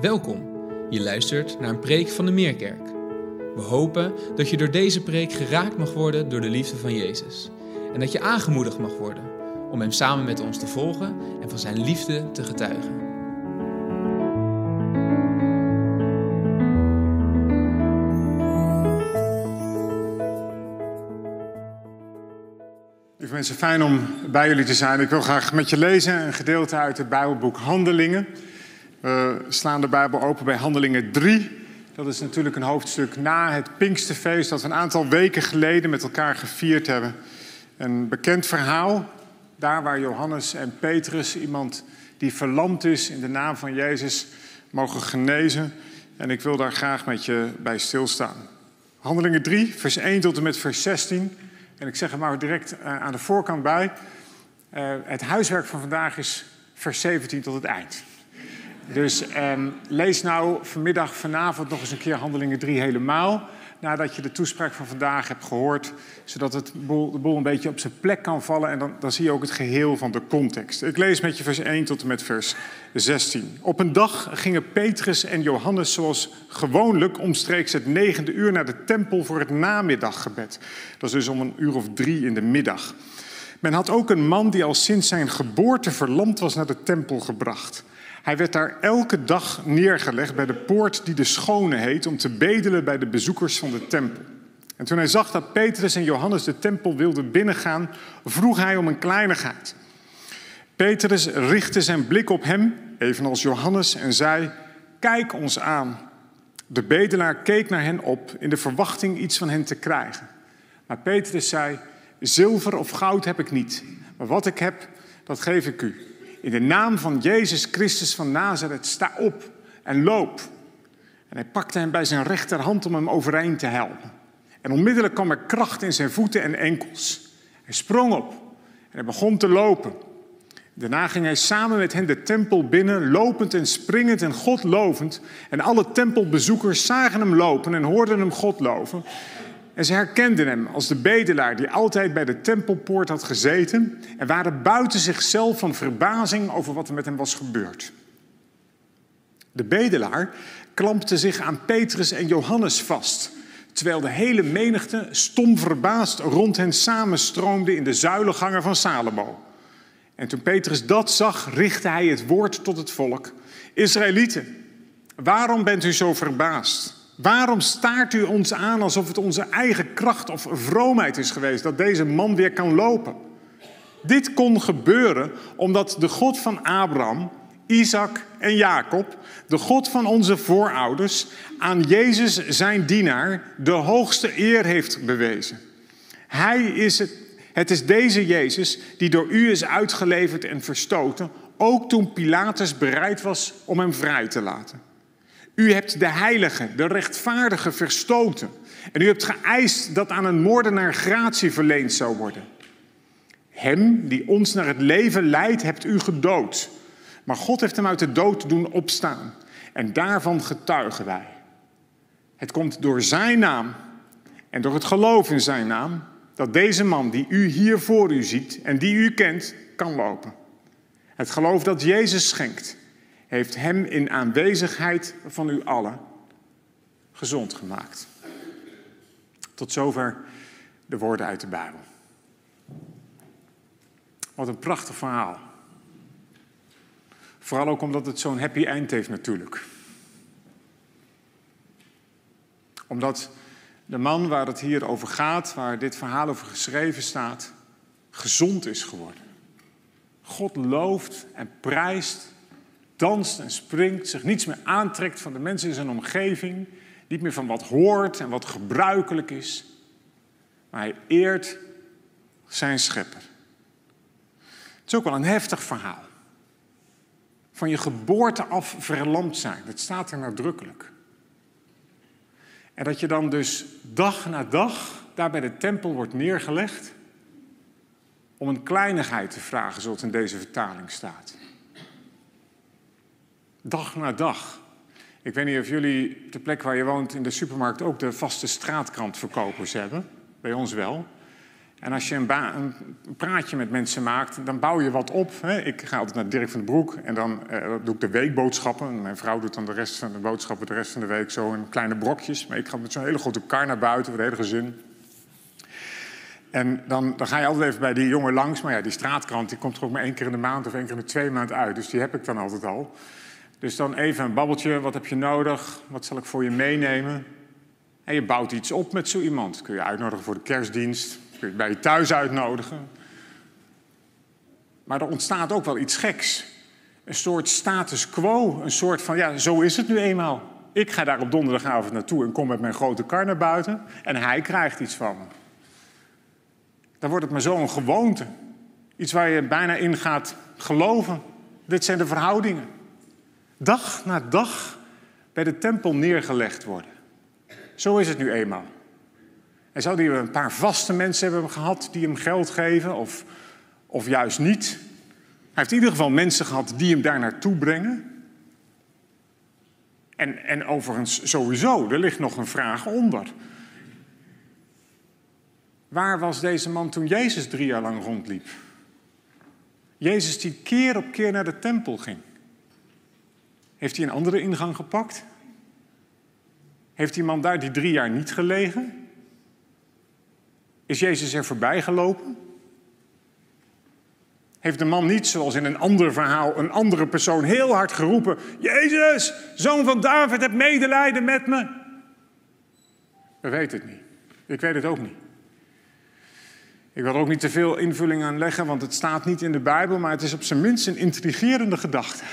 Welkom. Je luistert naar een preek van de Meerkerk. We hopen dat je door deze preek geraakt mag worden door de liefde van Jezus. En dat je aangemoedigd mag worden om Hem samen met ons te volgen en van Zijn liefde te getuigen. Lieve mensen, fijn om bij jullie te zijn. Ik wil graag met je lezen een gedeelte uit het Bijbelboek Handelingen. We slaan de Bijbel open bij Handelingen 3. Dat is natuurlijk een hoofdstuk na het Pinksterfeest dat we een aantal weken geleden met elkaar gevierd hebben. Een bekend verhaal, daar waar Johannes en Petrus, iemand die verlamd is in de naam van Jezus, mogen genezen. En ik wil daar graag met je bij stilstaan. Handelingen 3, vers 1 tot en met vers 16. En ik zeg er maar direct uh, aan de voorkant bij. Uh, het huiswerk van vandaag is vers 17 tot het eind. Dus um, lees nou vanmiddag, vanavond nog eens een keer Handelingen 3 helemaal. Nadat je de toespraak van vandaag hebt gehoord. Zodat het boel, de boel een beetje op zijn plek kan vallen. En dan, dan zie je ook het geheel van de context. Ik lees met je vers 1 tot en met vers 16. Op een dag gingen Petrus en Johannes zoals gewoonlijk omstreeks het negende uur naar de tempel voor het namiddaggebed. Dat is dus om een uur of drie in de middag. Men had ook een man die al sinds zijn geboorte verlamd was naar de tempel gebracht. Hij werd daar elke dag neergelegd bij de poort die de Schone heet, om te bedelen bij de bezoekers van de tempel. En toen hij zag dat Petrus en Johannes de tempel wilden binnengaan, vroeg hij om een kleinigheid. Petrus richtte zijn blik op hem, evenals Johannes, en zei: Kijk ons aan. De bedelaar keek naar hen op in de verwachting iets van hen te krijgen. Maar Petrus zei: Zilver of goud heb ik niet, maar wat ik heb, dat geef ik u. In de naam van Jezus Christus van Nazareth, sta op en loop. En hij pakte hem bij zijn rechterhand om hem overeind te helpen. En onmiddellijk kwam er kracht in zijn voeten en enkels. Hij sprong op en hij begon te lopen. Daarna ging hij samen met hen de tempel binnen, lopend en springend en God lovend. En alle tempelbezoekers zagen hem lopen en hoorden hem God loven. En ze herkenden hem als de bedelaar die altijd bij de tempelpoort had gezeten en waren buiten zichzelf van verbazing over wat er met hem was gebeurd. De bedelaar klampte zich aan Petrus en Johannes vast, terwijl de hele menigte stom verbaasd rond hen samenstroomde in de zuilengangen van Salomo. En toen Petrus dat zag, richtte hij het woord tot het volk. Israëlieten, waarom bent u zo verbaasd? Waarom staart u ons aan alsof het onze eigen kracht of vroomheid is geweest dat deze man weer kan lopen? Dit kon gebeuren omdat de God van Abraham, Isaac en Jacob, de God van onze voorouders, aan Jezus zijn dienaar de hoogste eer heeft bewezen. Hij is het, het is deze Jezus die door u is uitgeleverd en verstoten, ook toen Pilatus bereid was om hem vrij te laten. U hebt de heilige, de rechtvaardige verstoten. En u hebt geëist dat aan een moordenaar gratie verleend zou worden. Hem die ons naar het leven leidt, hebt u gedood. Maar God heeft hem uit de dood doen opstaan. En daarvan getuigen wij. Het komt door zijn naam en door het geloof in zijn naam dat deze man die u hier voor u ziet en die u kent, kan lopen. Het geloof dat Jezus schenkt heeft hem in aanwezigheid van u allen gezond gemaakt. Tot zover de woorden uit de Bijbel. Wat een prachtig verhaal. Vooral ook omdat het zo'n happy end heeft natuurlijk. Omdat de man waar het hier over gaat, waar dit verhaal over geschreven staat, gezond is geworden. God looft en prijst danst en springt, zich niets meer aantrekt van de mensen in zijn omgeving, niet meer van wat hoort en wat gebruikelijk is, maar hij eert zijn schepper. Het is ook wel een heftig verhaal. Van je geboorte af verlamd zijn, dat staat er nadrukkelijk. En dat je dan dus dag na dag daar bij de tempel wordt neergelegd om een kleinigheid te vragen, zoals in deze vertaling staat. Dag na dag. Ik weet niet of jullie de plek waar je woont in de supermarkt ook de vaste straatkrantverkopers hebben. Bij ons wel. En als je een, een, praatje met mensen maakt, dan bouw je wat op. Hè? Ik ga altijd naar Dirk van den Broek en dan uh, doe ik de weekboodschappen. Mijn vrouw doet dan de rest van de boodschappen de rest van de week zo in kleine brokjes. Maar ik ga met zo'n hele grote kar naar buiten voor het hele gezin. En dan, dan ga je altijd even bij die jongen langs. Maar ja, die straatkrant die komt er ook maar één keer in de maand of één keer in de twee maanden uit. Dus die heb ik dan altijd al. Dus dan even een babbeltje. Wat heb je nodig? Wat zal ik voor je meenemen? En je bouwt iets op met zo iemand. Kun je uitnodigen voor de kerstdienst. Kun je bij je thuis uitnodigen. Maar er ontstaat ook wel iets geks. Een soort status quo. Een soort van, ja, zo is het nu eenmaal. Ik ga daar op donderdagavond naartoe en kom met mijn grote kar naar buiten. En hij krijgt iets van. Dan wordt het maar zo'n gewoonte. Iets waar je bijna in gaat geloven. Dit zijn de verhoudingen. Dag na dag bij de tempel neergelegd worden. Zo is het nu eenmaal. En zou hij een paar vaste mensen hebben gehad die hem geld geven, of, of juist niet. Hij heeft in ieder geval mensen gehad die hem daar naartoe brengen. En, en overigens, sowieso, er ligt nog een vraag onder. Waar was deze man toen Jezus drie jaar lang rondliep? Jezus die keer op keer naar de tempel ging. Heeft hij een andere ingang gepakt? Heeft die man daar die drie jaar niet gelegen? Is Jezus er voorbij gelopen? Heeft de man niet, zoals in een ander verhaal, een andere persoon heel hard geroepen: Jezus, zoon van David, heb medelijden met me? We weten het niet. Ik weet het ook niet. Ik wil er ook niet te veel invulling aan leggen, want het staat niet in de Bijbel, maar het is op zijn minst een intrigerende gedachte.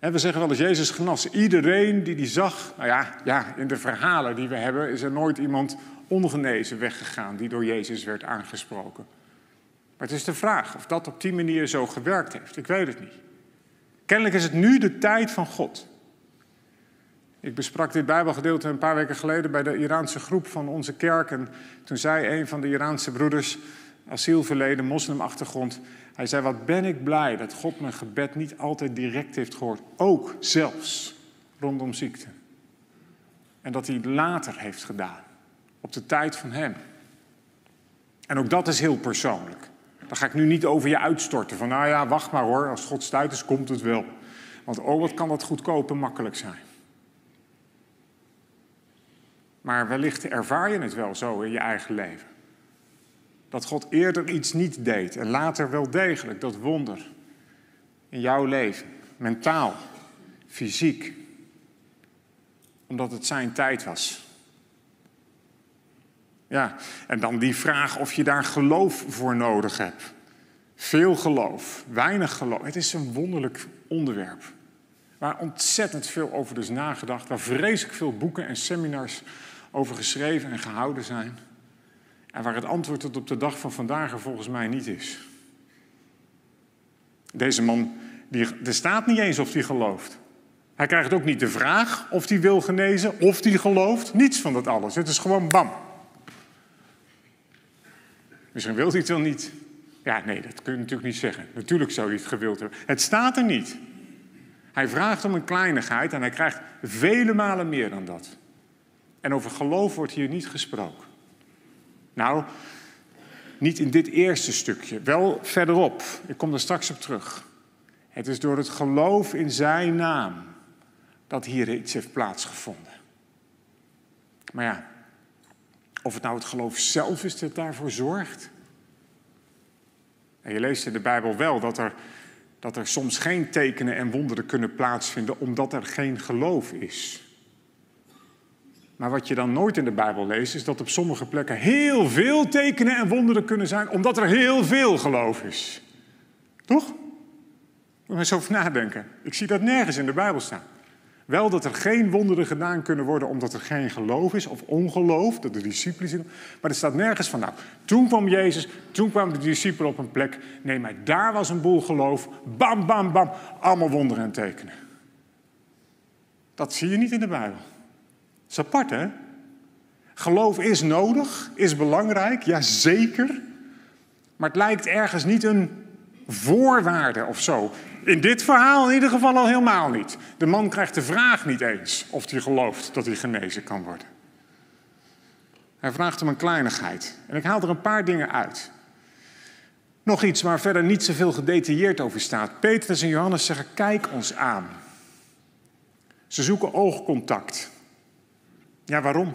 We zeggen wel eens, Jezus genas iedereen die die zag. Nou ja, ja, in de verhalen die we hebben is er nooit iemand ongenezen weggegaan die door Jezus werd aangesproken. Maar het is de vraag of dat op die manier zo gewerkt heeft. Ik weet het niet. Kennelijk is het nu de tijd van God. Ik besprak dit Bijbelgedeelte een paar weken geleden bij de Iraanse groep van onze kerk. En toen zei een van de Iraanse broeders, asielverleden, moslimachtergrond. Hij zei: Wat ben ik blij dat God mijn gebed niet altijd direct heeft gehoord. Ook zelfs rondom ziekte. En dat hij later heeft gedaan. Op de tijd van hem. En ook dat is heel persoonlijk. Daar ga ik nu niet over je uitstorten. Van nou ja, wacht maar hoor, als God stuit is, komt het wel. Want oh, wat kan dat goedkoop en makkelijk zijn. Maar wellicht ervaar je het wel zo in je eigen leven. Dat God eerder iets niet deed en later wel degelijk dat wonder in jouw leven, mentaal, fysiek, omdat het zijn tijd was. Ja, en dan die vraag of je daar geloof voor nodig hebt. Veel geloof, weinig geloof. Het is een wonderlijk onderwerp. Waar ontzettend veel over is nagedacht. Waar vreselijk veel boeken en seminars over geschreven en gehouden zijn. En waar het antwoord tot op de dag van vandaag er volgens mij niet is. Deze man, die, er staat niet eens of hij gelooft. Hij krijgt ook niet de vraag of hij wil genezen, of hij gelooft. Niets van dat alles. Het is gewoon bam. Misschien wil hij het wel niet. Ja, nee, dat kun je natuurlijk niet zeggen. Natuurlijk zou hij het gewild hebben. Het staat er niet. Hij vraagt om een kleinigheid en hij krijgt vele malen meer dan dat. En over geloof wordt hier niet gesproken. Nou, niet in dit eerste stukje, wel verderop. Ik kom er straks op terug. Het is door het geloof in zijn naam dat hier iets heeft plaatsgevonden. Maar ja, of het nou het geloof zelf is dat daarvoor zorgt. En je leest in de Bijbel wel dat er, dat er soms geen tekenen en wonderen kunnen plaatsvinden omdat er geen geloof is. Maar wat je dan nooit in de Bijbel leest, is dat op sommige plekken heel veel tekenen en wonderen kunnen zijn, omdat er heel veel geloof is. Toch? Moet je eens over nadenken. Ik zie dat nergens in de Bijbel staan. Wel dat er geen wonderen gedaan kunnen worden omdat er geen geloof is of ongeloof, dat de discipelen zien. Maar er staat nergens van, nou, toen kwam Jezus, toen kwamen de discipelen op een plek. Nee, maar daar was een boel geloof. Bam, bam, bam, allemaal wonderen en tekenen. Dat zie je niet in de Bijbel. Is apart, hè? Geloof is nodig, is belangrijk, ja zeker. Maar het lijkt ergens niet een voorwaarde of zo. In dit verhaal in ieder geval al helemaal niet. De man krijgt de vraag niet eens of hij gelooft dat hij genezen kan worden. Hij vraagt om een kleinigheid. En ik haal er een paar dingen uit. Nog iets waar verder niet zoveel gedetailleerd over staat. Petrus en Johannes zeggen: Kijk ons aan. Ze zoeken oogcontact. Ja, waarom?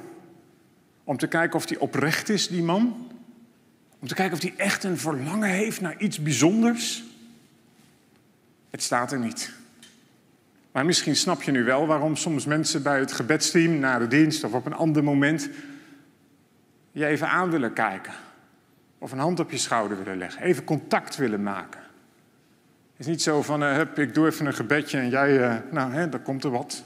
Om te kijken of hij oprecht is, die man. Om te kijken of hij echt een verlangen heeft naar iets bijzonders. Het staat er niet. Maar misschien snap je nu wel waarom soms mensen bij het gebedsteam na de dienst of op een ander moment je even aan willen kijken. Of een hand op je schouder willen leggen. Even contact willen maken. Het is niet zo van, uh, hup, ik doe even een gebedje en jij, uh, nou, hè, dan komt er wat.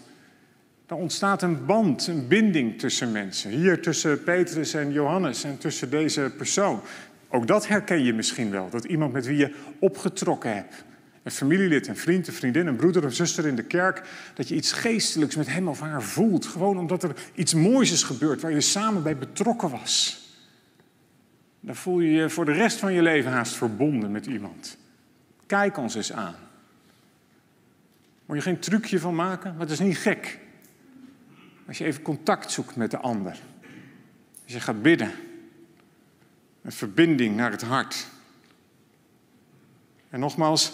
Er ontstaat een band, een binding tussen mensen. Hier tussen Petrus en Johannes en tussen deze persoon. Ook dat herken je misschien wel. Dat iemand met wie je opgetrokken hebt. Een familielid, een vriend, een vriendin, een broeder of zuster in de kerk. Dat je iets geestelijks met hem of haar voelt. Gewoon omdat er iets moois is gebeurd waar je samen bij betrokken was. Dan voel je je voor de rest van je leven haast verbonden met iemand. Kijk ons eens aan. Moet je geen trucje van maken, maar het is niet gek. Als je even contact zoekt met de ander. Als je gaat bidden. Een verbinding naar het hart. En nogmaals,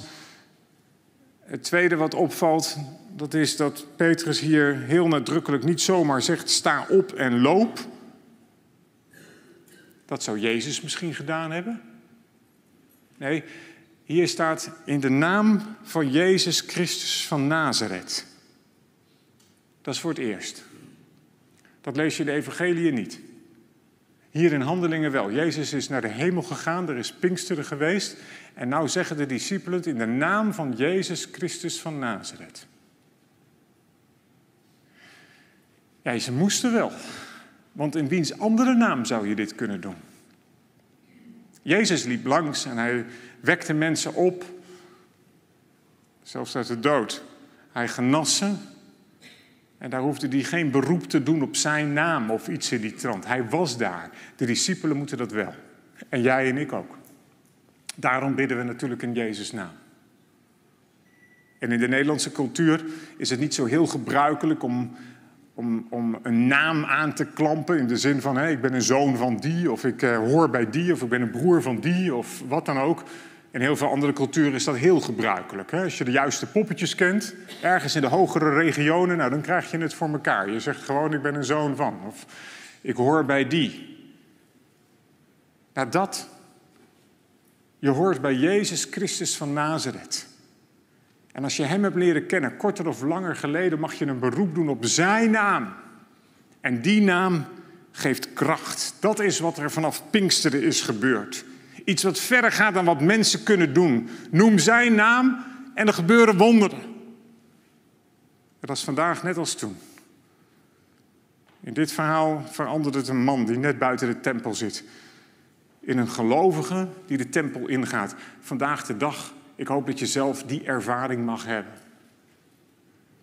het tweede wat opvalt, dat is dat Petrus hier heel nadrukkelijk niet zomaar zegt: sta op en loop. Dat zou Jezus misschien gedaan hebben. Nee, hier staat in de naam van Jezus Christus van Nazareth. Dat is voor het eerst. Dat lees je in de Evangelie niet. Hier in Handelingen wel. Jezus is naar de hemel gegaan, er is Pinksteren geweest. En nou zeggen de discipelen in de naam van Jezus Christus van Nazareth. Ja, ze moesten wel. Want in wiens andere naam zou je dit kunnen doen? Jezus liep langs en hij wekte mensen op, zelfs uit de dood. Hij genas ze en daar hoefde hij geen beroep te doen op zijn naam of iets in die trant. Hij was daar. De discipelen moeten dat wel. En jij en ik ook. Daarom bidden we natuurlijk in Jezus' naam. En in de Nederlandse cultuur is het niet zo heel gebruikelijk om, om, om een naam aan te klampen. In de zin van, ik ben een zoon van die, of ik uh, hoor bij die, of ik ben een broer van die, of wat dan ook. In heel veel andere culturen is dat heel gebruikelijk. Hè? Als je de juiste poppetjes kent, ergens in de hogere regionen, nou, dan krijg je het voor elkaar. Je zegt gewoon, ik ben een zoon van, of ik hoor bij die. Nou, dat. Je hoort bij Jezus Christus van Nazareth. En als je Hem hebt leren kennen, korter of langer geleden, mag je een beroep doen op Zijn naam. En die naam geeft kracht. Dat is wat er vanaf Pinksteren is gebeurd. Iets wat verder gaat dan wat mensen kunnen doen. Noem zijn naam en er gebeuren wonderen. dat is vandaag net als toen. In dit verhaal verandert het een man die net buiten de tempel zit. In een gelovige die de tempel ingaat. Vandaag de dag, ik hoop dat je zelf die ervaring mag hebben.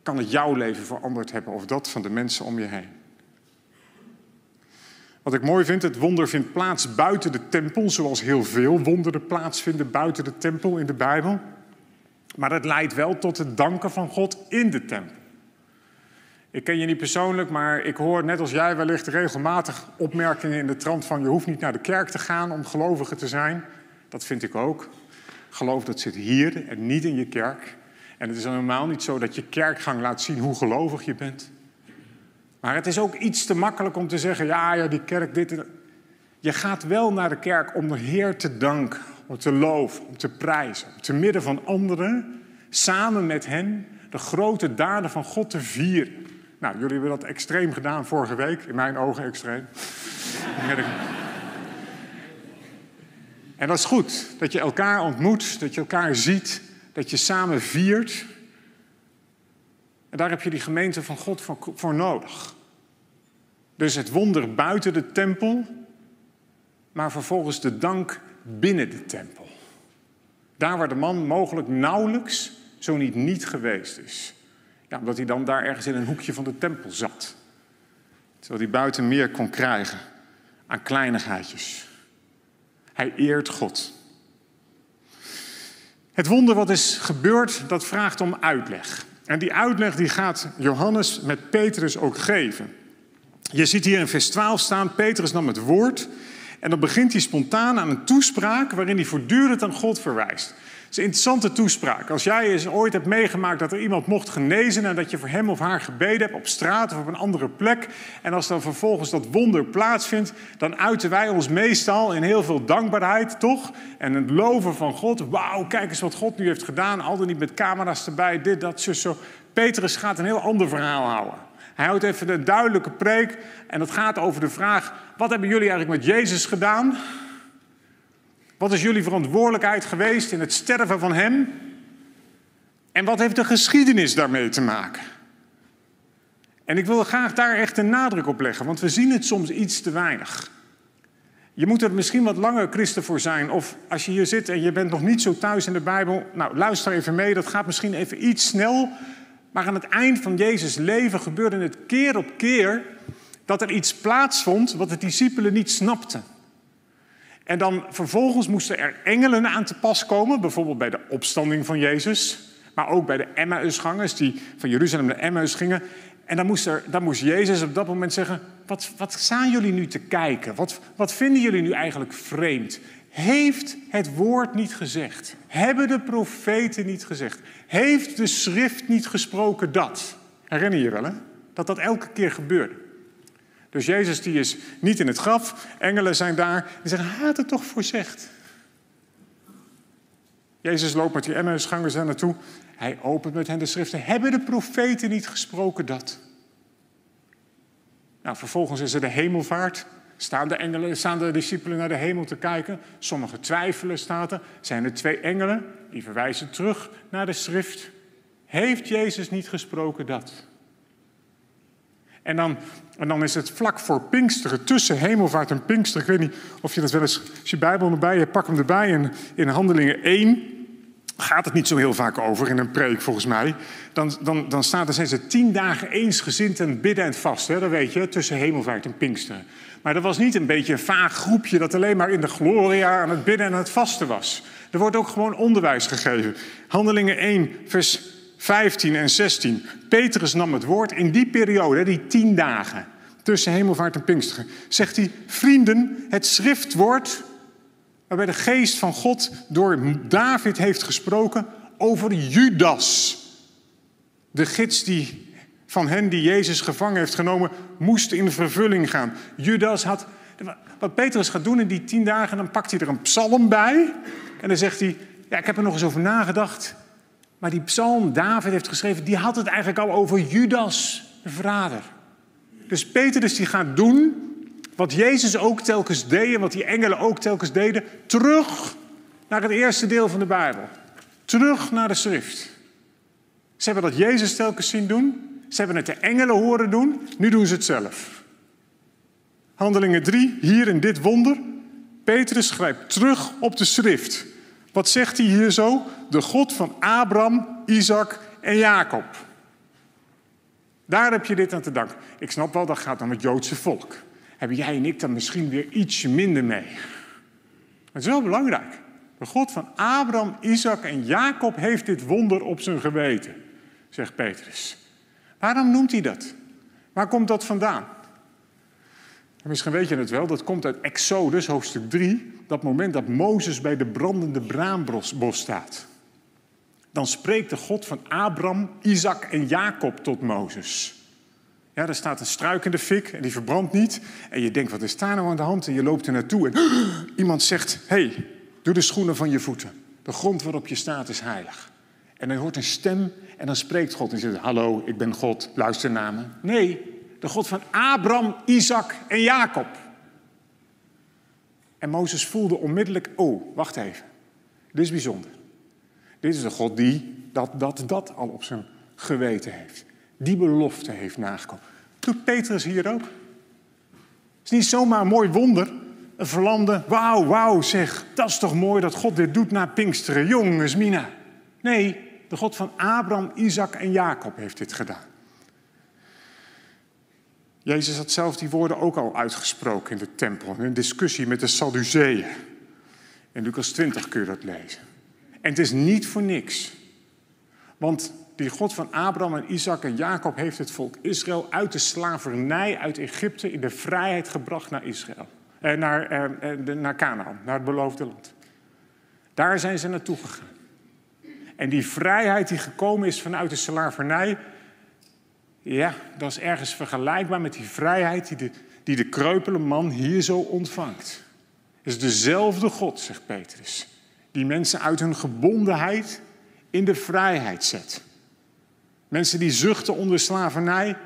Kan het jouw leven veranderd hebben of dat van de mensen om je heen? Wat ik mooi vind, het wonder vindt plaats buiten de tempel, zoals heel veel wonderen plaatsvinden buiten de tempel in de Bijbel. Maar het leidt wel tot het danken van God in de tempel. Ik ken je niet persoonlijk, maar ik hoor net als jij wellicht regelmatig opmerkingen in de trant van je hoeft niet naar de kerk te gaan om gelovige te zijn. Dat vind ik ook. Geloof dat zit hier en niet in je kerk. En het is normaal niet zo dat je kerkgang laat zien hoe gelovig je bent. Maar het is ook iets te makkelijk om te zeggen, ja, ja, die kerk, dit en Je gaat wel naar de kerk om de Heer te danken, om te loven, om te prijzen. Om te midden van anderen, samen met hen, de grote daden van God te vieren. Nou, jullie hebben dat extreem gedaan vorige week, in mijn ogen extreem. en dat is goed, dat je elkaar ontmoet, dat je elkaar ziet, dat je samen viert. En daar heb je die gemeente van God voor, nodig. Dus het wonder buiten de tempel, maar vervolgens de dank binnen de tempel. Daar waar de man mogelijk nauwelijks, zo niet niet geweest is. Ja, omdat hij dan daar ergens in een hoekje van de tempel zat. Terwijl hij buiten meer kon krijgen aan kleinigheidjes. Hij eert God. Het wonder wat is gebeurd, dat vraagt om uitleg. En die uitleg die gaat Johannes met Petrus ook geven. Je ziet hier in vers 12 staan, Petrus nam het woord en dan begint hij spontaan aan een toespraak waarin hij voortdurend aan God verwijst. Is een interessante toespraak. Als jij eens ooit hebt meegemaakt dat er iemand mocht genezen en dat je voor hem of haar gebeden hebt op straat of op een andere plek. En als dan vervolgens dat wonder plaatsvindt, dan uiten wij ons meestal in heel veel dankbaarheid, toch? En het loven van God. Wauw, kijk eens wat God nu heeft gedaan. Al dan niet met camera's erbij, dit, dat, zo, zo. Petrus gaat een heel ander verhaal houden. Hij houdt even een duidelijke preek en dat gaat over de vraag: wat hebben jullie eigenlijk met Jezus gedaan? Wat is jullie verantwoordelijkheid geweest in het sterven van Hem? En wat heeft de geschiedenis daarmee te maken? En ik wil graag daar echt een nadruk op leggen, want we zien het soms iets te weinig. Je moet er misschien wat langer christen voor zijn. Of als je hier zit en je bent nog niet zo thuis in de Bijbel, nou luister even mee, dat gaat misschien even iets snel. Maar aan het eind van Jezus' leven gebeurde het keer op keer dat er iets plaatsvond wat de discipelen niet snapten. En dan vervolgens moesten er engelen aan te pas komen, bijvoorbeeld bij de opstanding van Jezus, maar ook bij de Emmausgangers die van Jeruzalem naar Emmaus gingen. En dan moest, er, dan moest Jezus op dat moment zeggen, wat, wat staan jullie nu te kijken? Wat, wat vinden jullie nu eigenlijk vreemd? Heeft het woord niet gezegd? Hebben de profeten niet gezegd? Heeft de schrift niet gesproken dat? Herinner je je wel? Dat dat elke keer gebeurde. Dus Jezus die is niet in het graf, engelen zijn daar, die zeggen, had het toch voorzegd. Jezus loopt met die Emmausgangers daar naartoe. Hij opent met hen de schriften. Hebben de profeten niet gesproken dat? Nou, vervolgens is er de hemelvaart. Staan de, engelen, staan de discipelen naar de hemel te kijken? Sommigen twijfelen, staat er. Zijn er twee engelen? Die verwijzen terug naar de schrift. Heeft Jezus niet gesproken dat? En dan, en dan is het vlak voor Pinksteren, tussen hemelvaart en Pinksteren. Ik weet niet of je dat wel eens, als je Bijbel erbij hebt, pak hem erbij. In, in Handelingen 1 gaat het niet zo heel vaak over in een preek volgens mij. Dan, dan, dan staat er, zijn ze tien dagen eensgezind en bidden en vasten. Dat weet je, tussen hemelvaart en Pinksteren. Maar dat was niet een beetje een vaag groepje dat alleen maar in de gloria aan het bidden en aan het vasten was. Er wordt ook gewoon onderwijs gegeven. Handelingen 1, vers 15 en 16. Petrus nam het woord in die periode, die tien dagen tussen hemelvaart en Pinksteren. Zegt hij, vrienden, het schriftwoord waarbij de geest van God door David heeft gesproken over Judas. De gids die van hen die Jezus gevangen heeft genomen, moest in vervulling gaan. Judas had. Wat Petrus gaat doen in die tien dagen, dan pakt hij er een psalm bij. En dan zegt hij: Ja, ik heb er nog eens over nagedacht. Maar die psalm David heeft geschreven, die had het eigenlijk al over Judas, de verrader. Dus Petrus die gaat doen wat Jezus ook telkens deed en wat die engelen ook telkens deden, terug naar het eerste deel van de Bijbel. Terug naar de schrift. Ze hebben dat Jezus telkens zien doen. Ze hebben het de engelen horen doen. Nu doen ze het zelf. Handelingen 3, hier in dit wonder. Petrus grijpt terug op de schrift. Wat zegt hij hier zo? De God van Abraham, Isaac en Jacob. Daar heb je dit aan te danken. Ik snap wel, dat gaat om het Joodse volk. Hebben jij en ik dan misschien weer ietsje minder mee? het is wel belangrijk. De God van Abraham, Isaac en Jacob heeft dit wonder op zijn geweten, zegt Petrus. Waarom noemt hij dat? Waar komt dat vandaan? Misschien weet je het wel, dat komt uit Exodus, hoofdstuk 3. Dat moment dat Mozes bij de brandende braambos staat. Dan spreekt de God van Abraham, Isaac en Jacob tot Mozes. Ja, er staat een struik in de fik en die verbrandt niet. En je denkt, wat is daar nou aan de hand? En je loopt er naartoe en iemand zegt, hey, doe de schoenen van je voeten. De grond waarop je staat is heilig. En dan hoort een stem en dan spreekt God en zegt, hallo, ik ben God, luister naar me. Nee, de God van Abraham, Isaac en Jacob. En Mozes voelde onmiddellijk, oh, wacht even. Dit is bijzonder. Dit is de God die dat, dat, dat al op zijn geweten heeft. Die belofte heeft nagekomen. Doet Petrus hier ook? Het is niet zomaar een mooi wonder. Een verlande, wauw, wauw, zeg. Dat is toch mooi dat God dit doet na Pinksteren. Jongens, Mina. Nee, de God van Abraham, Isaac en Jacob heeft dit gedaan. Jezus had zelf die woorden ook al uitgesproken in de tempel, in een discussie met de Sadduceeën. In Lucas 20 kun je dat lezen. En het is niet voor niks. Want Die God van Abraham en Isaac en Jacob heeft het volk Israël uit de slavernij uit Egypte in de vrijheid gebracht naar Israël. Eh, naar, eh, eh naar Canaan, naar het beloofde land. Daar zijn ze naartoe gegaan. En die vrijheid die gekomen is vanuit de slavernij, ja, dat is ergens vergelijkbaar met die vrijheid die de, die de kreupele man hier zo ontvangt. Het is dezelfde God, zegt Petrus, die mensen uit hun gebondenheid in de vrijheid zet. Mensen die zuchten onder slavernij,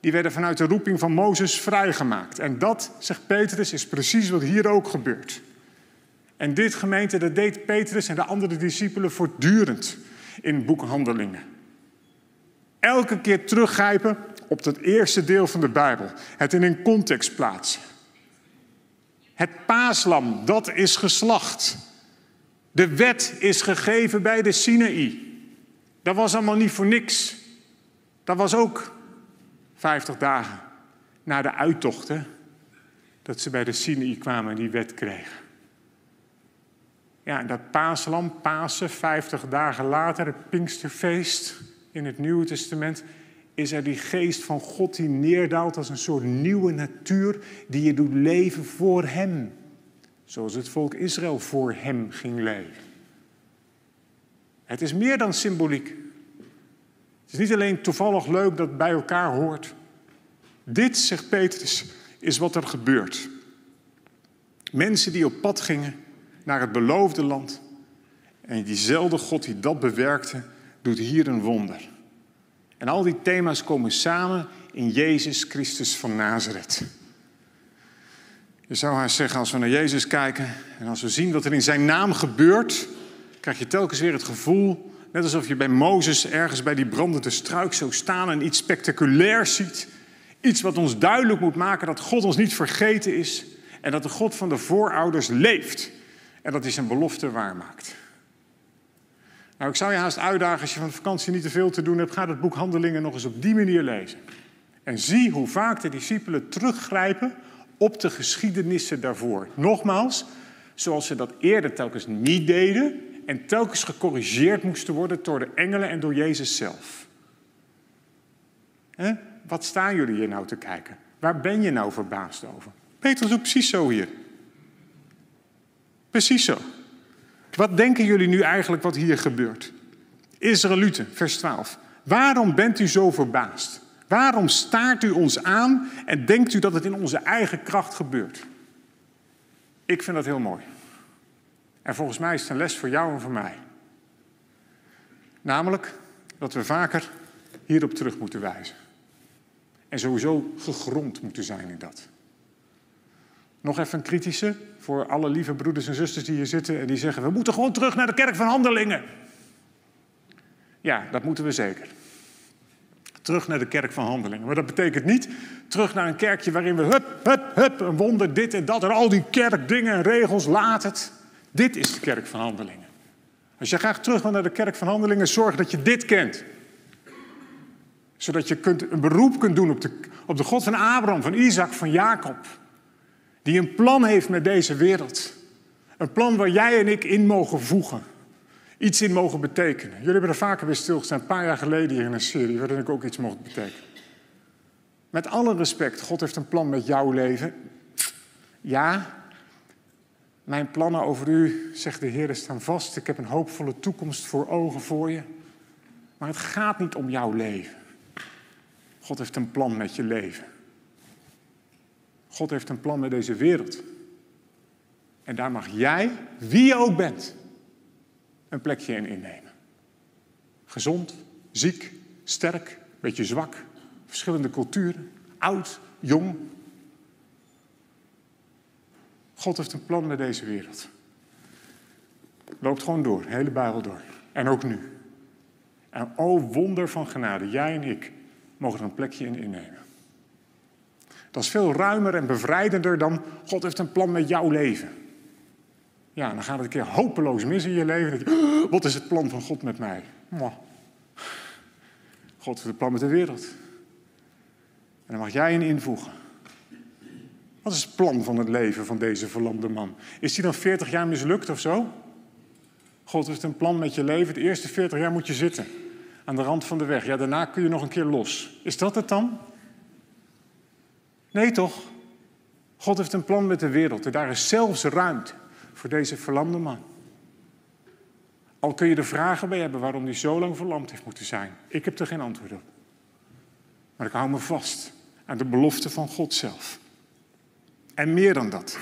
die werden vanuit de roeping van Mozes vrijgemaakt. En dat, zegt Petrus, is precies wat hier ook gebeurt. En dit gemeente, dat deed Petrus en de andere discipelen voortdurend in boekhandelingen. Elke keer teruggrijpen op het eerste deel van de Bijbel. Het in een context plaatsen. Het paaslam, dat is geslacht. De wet is gegeven bij de Sinaï. Dat was allemaal niet voor niks. Dat was ook 50 dagen na de uittochten dat ze bij de Sinaï kwamen en die wet kregen. Ja, dat paaslam, Pasen, 50 dagen later, het Pinksterfeest in het Nieuwe Testament, is er die geest van God die neerdaalt als een soort nieuwe natuur die je doet leven voor Hem. Zoals het volk Israël voor Hem ging leven. Het is meer dan symboliek. Het is niet alleen toevallig leuk dat het bij elkaar hoort. Dit, zegt Petrus, is wat er gebeurt. Mensen die op pad gingen naar het beloofde land. En diezelfde God die dat bewerkte, doet hier een wonder. En al die thema's komen samen in Jezus Christus van Nazareth. Je zou haar zeggen, als we naar Jezus kijken en als we zien wat er in zijn naam gebeurt, krijg je telkens weer het gevoel, net alsof je bij Mozes ergens bij die brandende struik zou staan en iets spectaculairs ziet. Iets wat ons duidelijk moet maken dat God ons niet vergeten is en dat de God van de voorouders leeft en dat hij zijn belofte waarmaakt. Nou, ik zou je haast uitdagen als je van vakantie niet te veel te doen hebt, ga het boek Handelingen nog eens op die manier lezen. En zie hoe vaak de discipelen teruggrijpen op de geschiedenissen daarvoor. Nogmaals, zoals ze dat eerder telkens niet deden en telkens gecorrigeerd moesten worden door de engelen en door Jezus zelf. Wat staan jullie hier nou te kijken? Waar ben je nou verbaasd over? Petrus ook precies zo hier. Precies zo. Wat denken jullie nu eigenlijk wat hier gebeurt? Israëlieten, vers 12. Waarom bent u zo verbaasd? Waarom staart u ons aan en denkt u dat het in onze eigen kracht gebeurt? Ik vind dat heel mooi. En volgens mij is het een les voor jou en voor mij. Namelijk dat we vaker hierop terug moeten wijzen. En sowieso gegrond moeten zijn in dat. Nog even een kritische voor alle lieve broeders en zusters die hier zitten en die zeggen: we moeten gewoon terug naar de kerk van handelingen. Ja, dat moeten we zeker. Terug naar de kerk van handelingen. Maar dat betekent niet terug naar een kerkje waarin we hup, hup, hup, een wonder, dit en dat en al die kerkdingen en regels, laat het. Dit is de kerk van handelingen. Als je graag terug wil naar de kerk van handelingen, zorg dat je dit kent. Zodat je kunt, een beroep kunt doen op de, op de God van Abraham, van Isaac, van Jacob. Die een plan heeft met deze wereld. Een plan waar jij en ik in mogen voegen. Iets in mogen betekenen. Jullie hebben er vaker weer stilgestaan, een paar jaar geleden hier in een serie, waarin ik ook iets mocht betekenen. Met alle respect, God heeft een plan met jouw leven. Ja, mijn plannen over u, zegt de Heer, staan vast. Ik heb een hoopvolle toekomst voor ogen voor je. Maar het gaat niet om jouw leven. God heeft een plan met je leven. God heeft een plan met deze wereld. En daar mag jij, wie je ook bent, een plekje in innemen. Gezond, ziek, sterk, beetje zwak, verschillende culturen, oud, jong. God heeft een plan met deze wereld. Loopt gewoon door, de hele Bijbel door. En ook nu. En o wonder van genade, jij en ik mogen er een plekje in innemen. Dat is veel ruimer en bevrijdender dan God heeft een plan met jouw leven. Ja, dan gaat het een keer hopeloos mis in je leven. Oh, wat is het plan van God met mij? God heeft een plan met de wereld. En dan mag jij in invoegen. Wat is het plan van het leven van deze verlamde man? Is hij dan 40 jaar mislukt of zo? God heeft een plan met je leven. De eerste 40 jaar moet je zitten. aan de rand van de weg. Ja, daarna kun je nog een keer los. Is dat het dan? Nee, toch? God heeft een plan met de wereld en daar is zelfs ruimte voor deze verlamde man. Al kun je er vragen bij hebben waarom hij zo lang verlamd heeft moeten zijn. Ik heb er geen antwoord op. Maar ik hou me vast aan de belofte van God zelf. En meer dan dat.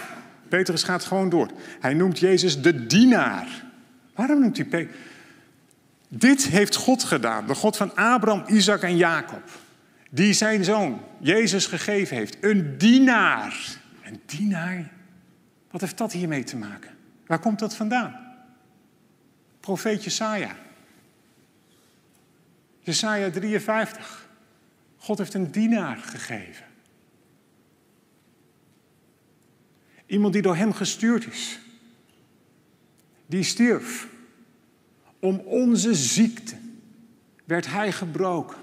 Petrus gaat gewoon door. Hij noemt Jezus de dienaar. Waarom noemt hij Petrus? Dit heeft God gedaan, de God van Abraham, Isaac en Jacob. Die zijn zoon, Jezus, gegeven heeft. Een dienaar. Een dienaar? Wat heeft dat hiermee te maken? Waar komt dat vandaan? Profeet Jesaja. Jesaja 53. God heeft een dienaar gegeven. Iemand die door hem gestuurd is. Die stierf. Om onze ziekte werd hij gebroken.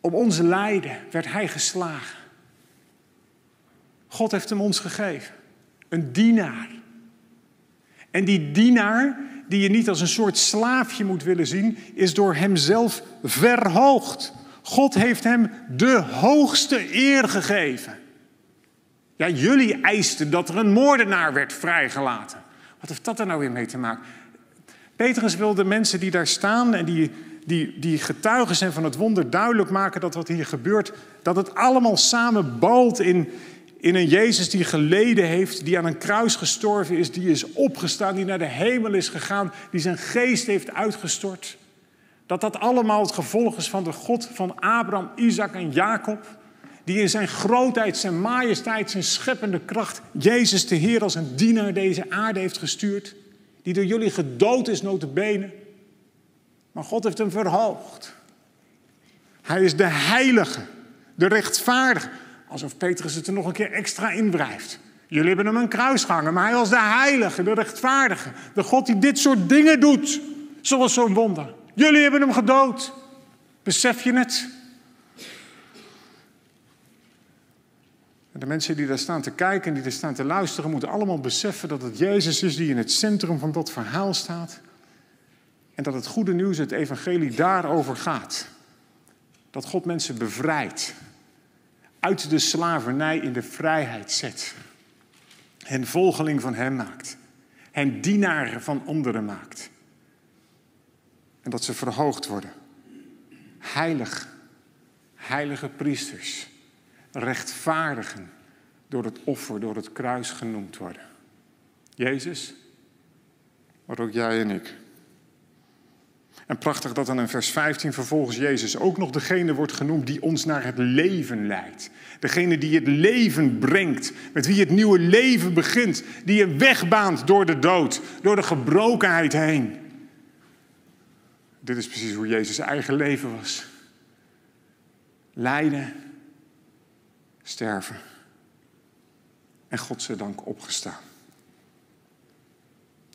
Om onze lijden werd hij geslagen. God heeft hem ons gegeven. Een dienaar. En die dienaar, die je niet als een soort slaafje moet willen zien, is door hemzelf verhoogd. God heeft hem de hoogste eer gegeven. Ja, jullie eisten dat er een moordenaar werd vrijgelaten. Wat heeft dat er nou weer mee te maken? Petrus wil de mensen die daar staan en die, die, die getuigen zijn van het wonder duidelijk maken dat wat hier gebeurt, dat het allemaal samen balt in, in een Jezus die geleden heeft, die aan een kruis gestorven is, die is opgestaan, die naar de hemel is gegaan, die zijn geest heeft uitgestort. Dat dat allemaal het gevolg is van de God van Abraham, Isaac en Jacob. Die in zijn grootheid, zijn majesteit, zijn scheppende kracht Jezus de Heer als een dienaar deze aarde heeft gestuurd. Die door jullie gedood is, notabene. Maar God heeft hem verhoogd. Hij is de heilige, de rechtvaardige. Alsof Petrus het er nog een keer extra in wrijft. Jullie hebben hem een kruis gehangen, maar hij was de heilige, de rechtvaardige. De God die dit soort dingen doet, zoals zo'n wonder. Jullie hebben hem gedood. Besef je het? De mensen die daar staan te kijken en die daar staan te luisteren, moeten allemaal beseffen dat het Jezus is die in het centrum van dat verhaal staat. En dat het goede nieuws, het evangelie, daarover gaat. Dat God mensen bevrijdt uit de slavernij in de vrijheid zet. Hen volgeling van Hem maakt. Hen dienaren van anderen maakt. En dat ze verhoogd worden. Heilig. Heilige priesters. Rechtvaardigen. Door het offer, door het kruis genoemd worden. Jezus, maar ook jij en ik. En prachtig dat dan in vers 15 vervolgens Jezus ook nog degene wordt genoemd die ons naar het leven leidt. Degene die het leven brengt, met wie het nieuwe leven begint, die je wegbaant door de dood, door de gebrokenheid heen. Dit is precies hoe Jezus eigen leven was. Lijden, sterven en godzijdank opgestaan.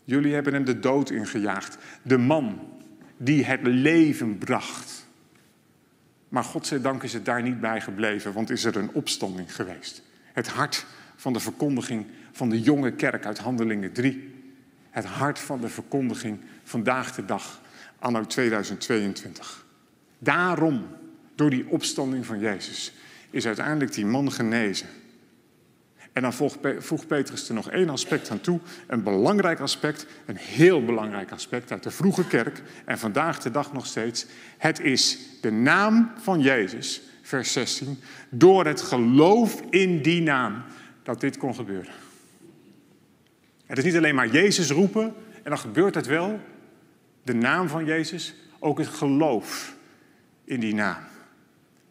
Jullie hebben hem de dood ingejaagd. De man die het leven bracht. Maar godzijdank is het daar niet bij gebleven, want is er een opstanding geweest. Het hart van de verkondiging van de jonge kerk uit Handelingen 3. Het hart van de verkondiging vandaag de dag, anno 2022. Daarom, door die opstanding van Jezus, is uiteindelijk die man genezen. En dan voegt Petrus er nog één aspect aan toe. Een belangrijk aspect, een heel belangrijk aspect uit de vroege kerk. En vandaag de dag nog steeds. Het is de naam van Jezus, vers 16. Door het geloof in die naam dat dit kon gebeuren. Het is niet alleen maar Jezus roepen en dan gebeurt het wel. De naam van Jezus, ook het geloof in die naam.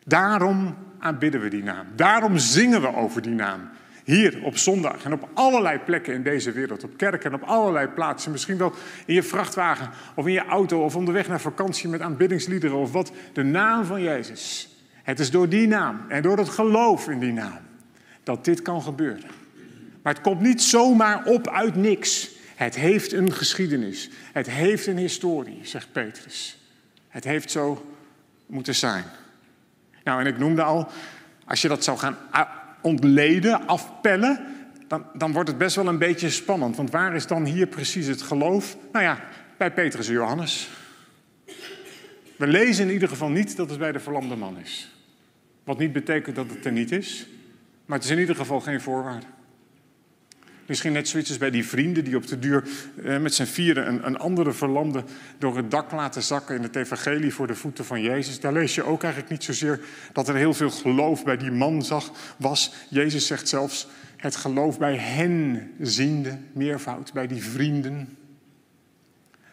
Daarom aanbidden we die naam. Daarom zingen we over die naam. Hier op zondag en op allerlei plekken in deze wereld, op kerken en op allerlei plaatsen. Misschien wel in je vrachtwagen of in je auto of onderweg naar vakantie met aanbiddingsliederen of wat. De naam van Jezus. Het is door die naam en door het geloof in die naam dat dit kan gebeuren. Maar het komt niet zomaar op uit niks. Het heeft een geschiedenis. Het heeft een historie, zegt Petrus. Het heeft zo moeten zijn. Nou, en ik noemde al, als je dat zou gaan ontleden, afpellen, dan, dan wordt het best wel een beetje spannend. Want waar is dan hier precies het geloof? Nou ja, bij Petrus en Johannes. We lezen in ieder geval niet dat het bij de verlamde man is. Wat niet betekent dat het er niet is, maar het is in ieder geval geen voorwaarde. Misschien net zoiets als bij die vrienden die op de duur eh, met z'n vieren een, een, andere verlamde door het dak laten zakken in het evangelie voor de voeten van Jezus. Daar lees je ook eigenlijk niet zozeer dat er heel veel geloof bij die man zag, was. Jezus zegt zelfs het geloof bij hen ziende, meervoud, bij die vrienden.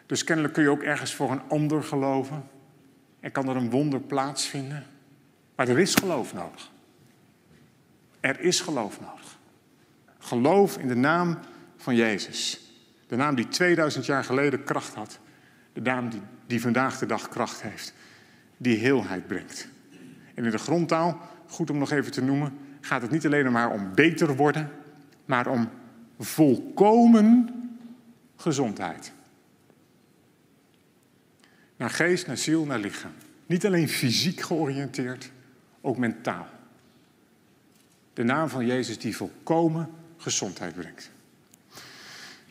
Dus kennelijk kun je ook ergens voor een ander geloven. En kan er een wonder plaatsvinden. Maar er is geloof nodig. Er is geloof nodig. Geloof in de naam van Jezus. De naam die 2000 jaar geleden kracht had. De naam die, die vandaag de dag kracht heeft. Die heelheid brengt. En in de grondtaal, goed om nog even te noemen, gaat het niet alleen maar om beter worden, maar om volkomen gezondheid. Naar geest, naar ziel, naar lichaam. Niet alleen fysiek georiënteerd, ook mentaal. De naam van Jezus die volkomen gezondheid brengt.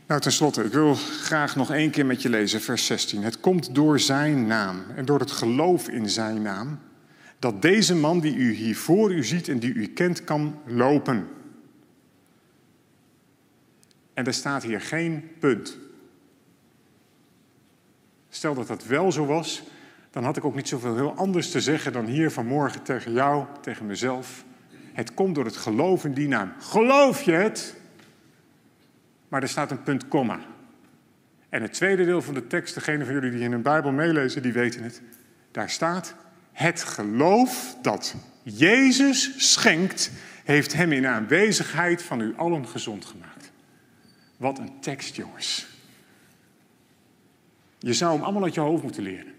Nou, tenslotte, ik wil graag nog één keer met je lezen, vers 16. Het komt door zijn naam en door het geloof in zijn naam dat deze man die u hier voor u ziet en die u kent kan lopen. En er staat hier geen punt. Stel dat dat wel zo was, dan had ik ook niet zoveel heel anders te zeggen dan hier vanmorgen tegen jou, tegen mezelf. Het komt door het geloof in die naam. Geloof je het? Maar er staat een punt, komma. En het tweede deel van de tekst, degene van jullie die in hun Bijbel meelezen, die weten het. Daar staat, het geloof dat Jezus schenkt, heeft hem in aanwezigheid van u allen gezond gemaakt. Wat een tekst, jongens. Je zou hem allemaal uit je hoofd moeten leren.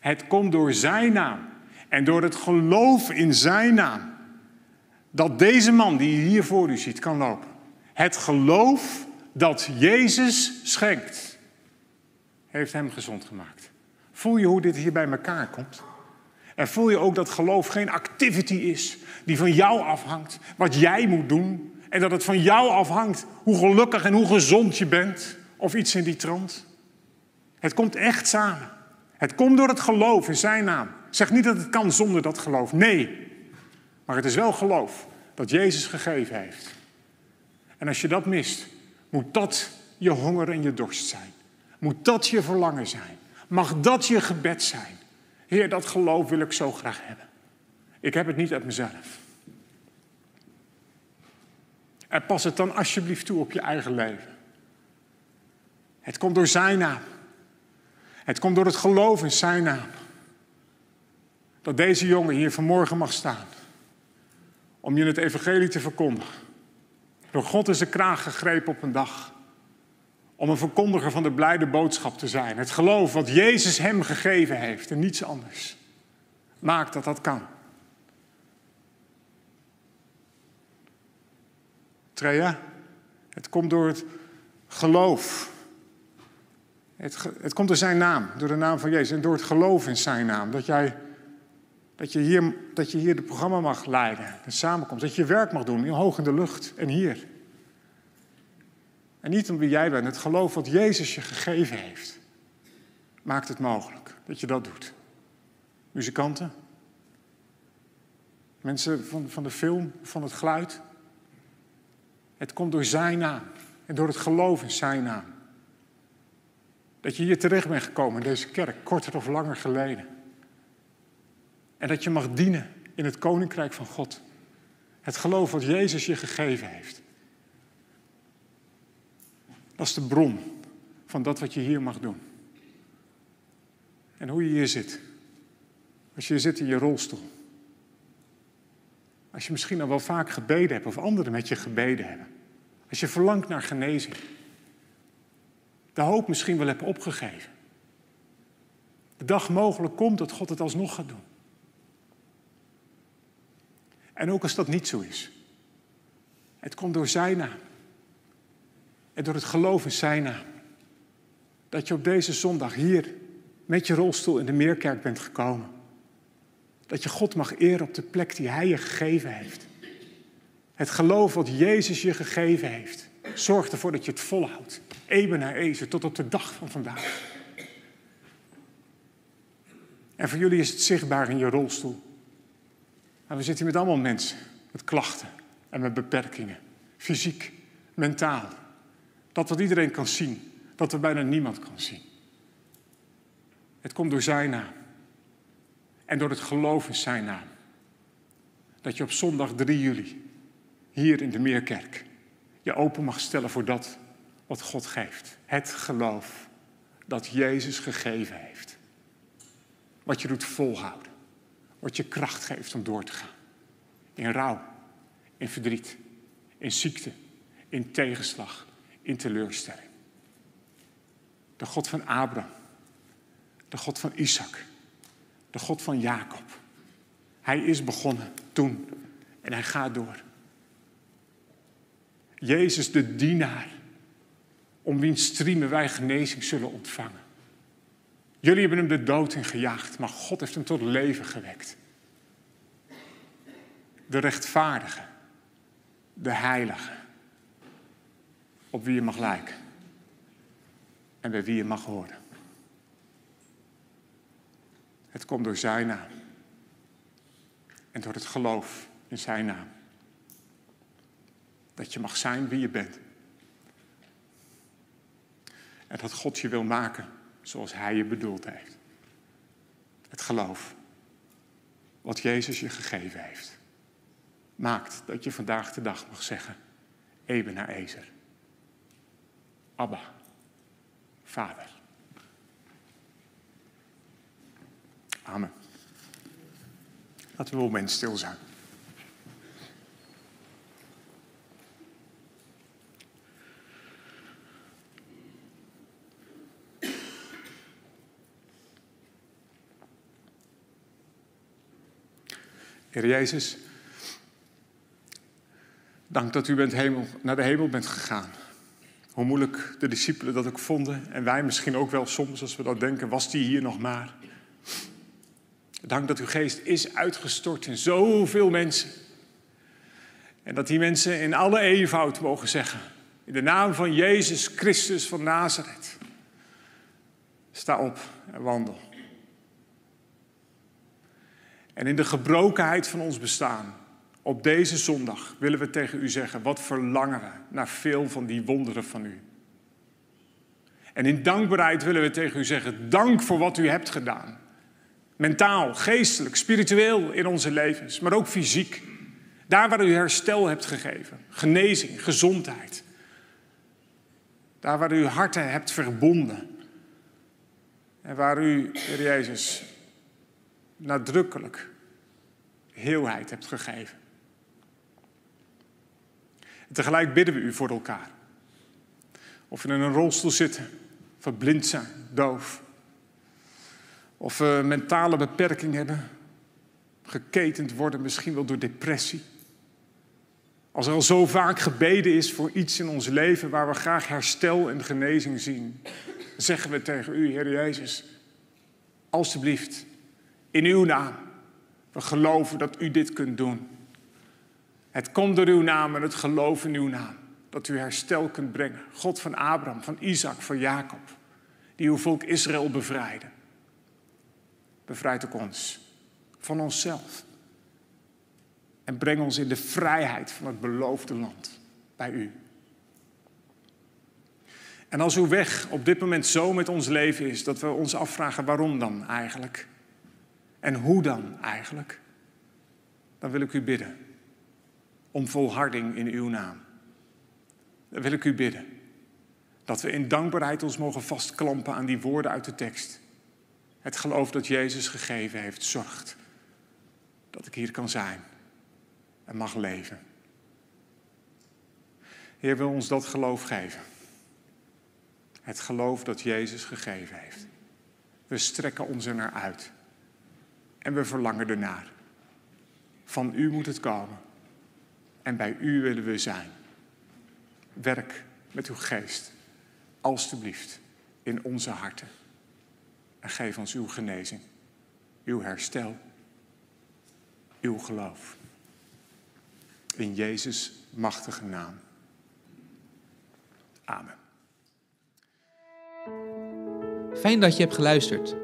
Het komt door zijn naam en door het geloof in zijn naam dat deze man die je hier voor u ziet kan lopen. Het geloof dat Jezus schenkt, heeft hem gezond gemaakt. Voel je hoe dit hier bij elkaar komt? En voel je ook dat geloof geen activity is die van jou afhangt, wat jij moet doen. En dat het van jou afhangt hoe gelukkig en hoe gezond je bent, of iets in die trant. Het komt echt samen. Het komt door het geloof in zijn naam. Zeg niet dat het kan zonder dat geloof. Nee. Maar het is wel geloof dat Jezus gegeven heeft. En als je dat mist, moet dat je honger en je dorst zijn. Moet dat je verlangen zijn. Mag dat je gebed zijn. Heer, dat geloof wil ik zo graag hebben. Ik heb het niet uit mezelf. En pas het dan alsjeblieft toe op je eigen leven. Het komt door zijn naam. Het komt door het geloof in zijn naam. Dat deze jongen hier vanmorgen mag staan. Om je het evangelie te verkondigen. Door God in zijn kraag gegrepen op een dag. Om een verkondiger van de blijde boodschap te zijn. Het geloof wat Jezus hem gegeven heeft en niets anders. Maakt dat dat kan. Treja, het komt door het geloof het, het, komt door zijn naam, door de naam van Jezus en door het geloof in zijn naam. Dat, jij, dat, je, hier, dat je hier het programma mag leiden, de samenkomst. Dat je werk mag doen, hoog in de lucht en hier. En niet om wie jij bent, het geloof wat Jezus je gegeven heeft. Maakt het mogelijk dat je dat doet. Muzikanten, mensen van, van de film, van het geluid. Het komt door zijn naam en door het geloof in zijn naam. Dat je hier terecht bent gekomen in deze kerk, korter of langer geleden. En dat je mag dienen in het koninkrijk van God. Het geloof wat Jezus je gegeven heeft. Dat is de bron van dat wat je hier mag doen. En hoe je hier zit. Als je zit in je rolstoel. Als je misschien al wel vaak gebeden hebt of anderen met je gebeden hebben. Als je verlangt naar genezing de hoop misschien wel hebben opgegeven. De dag mogelijk komt dat God het alsnog gaat doen. En ook als dat niet zo is. Het komt door zijn naam. En door het geloof in zijn naam. Dat je op deze zondag hier met je rolstoel in de Meerkerk bent gekomen. Dat je God mag eren op de plek die Hij je gegeven heeft. Het geloof wat Jezus je gegeven heeft, zorgt ervoor dat je het volhoudt. Eben naar ezer, tot op de dag van vandaag. En voor jullie is het zichtbaar in je rolstoel. Maar we zitten hier met allemaal mensen met klachten en met beperkingen. Fysiek, mentaal. Dat wat iedereen kan zien, dat er bijna niemand kan zien. Het komt door zijn naam. En door het geloof in zijn naam. Dat je op zondag 3 juli hier in de Meerkerk je open mag stellen voor dat wat God geeft. Het geloof dat Jezus gegeven heeft. Wat je doet volhouden. Wat je kracht geeft om door te gaan. In rouw, in verdriet, in ziekte, in tegenslag, in teleurstelling. De God van Abraham, de God van Isaac, de God van Jacob. Hij is begonnen toen en hij gaat door. Jezus de dienaar, om wiens striemen wij genezing zullen ontvangen. Jullie hebben hem de dood in gejaagd, maar God heeft hem tot leven gewekt. De rechtvaardige, de heilige, op wie je mag lijken en bij wie je mag horen. Het komt door zijn naam en door het geloof in zijn naam. Dat je mag zijn wie je bent. En dat God je wil maken zoals Hij je bedoeld heeft. Het geloof wat Jezus je gegeven heeft. Maakt dat je vandaag de dag mag zeggen, Eben naar Ezer. Abba, Vader. Amen. Laten we een moment stil zijn. Heer Jezus, dank dat u bent hemel, naar de hemel bent gegaan. Hoe moeilijk de discipelen dat ook vonden. En wij misschien ook wel soms, als we dat denken, was die hier nog maar. Dank dat uw geest is uitgestort in zoveel mensen. En dat die mensen in alle eenvoud mogen zeggen. In de naam van Jezus Christus van Nazareth. Sta op en wandel. En in de gebrokenheid van ons bestaan, op deze zondag, willen we tegen u zeggen, wat verlangen we naar veel van die wonderen van u. En in dankbaarheid willen we tegen u zeggen, dank voor wat u hebt gedaan. Mentaal, geestelijk, spiritueel in onze levens, maar ook fysiek. Daar waar u herstel hebt gegeven, genezing, gezondheid. Daar waar u harten hebt verbonden. En waar u, Heer Jezus, nadrukkelijk heelheid hebt gegeven. En tegelijk bidden we u voor elkaar. Of we in een rolstoel zitten, verblind zijn, doof. Of we mentale beperking hebben, geketend worden misschien wel door depressie. Als er al zo vaak gebeden is voor iets in ons leven waar we graag herstel en genezing zien, zeggen we tegen u, Heer Jezus, alstublieft, in uw naam. We geloven dat u dit kunt doen. Het komt door uw naam en het geloof in uw naam. Dat u herstel kunt brengen. God van Abraham, van Isaac, van Jacob. Die uw volk Israël bevrijden. Bevrijd ook ons. Van onszelf. En breng ons in de vrijheid van het beloofde land. Bij u. En als uw weg op dit moment zo met ons leven is dat we ons afvragen waarom dan eigenlijk? En hoe dan eigenlijk? Dan wil ik u bidden om volharding in uw naam. Dan wil ik u bidden dat we in dankbaarheid ons mogen vastklampen aan die woorden uit de tekst. Het geloof dat Jezus gegeven heeft zorgt dat ik hier kan zijn en mag leven. Heer wil ons dat geloof geven. Het geloof dat Jezus gegeven heeft. We strekken ons er naar uit. En we verlangen ernaar. Van u moet het komen. En bij u willen we zijn. Werk met uw geest, alstublieft, in onze harten. En geef ons uw genezing, uw herstel, uw geloof. In Jezus' machtige naam. Amen. Fijn dat je hebt geluisterd.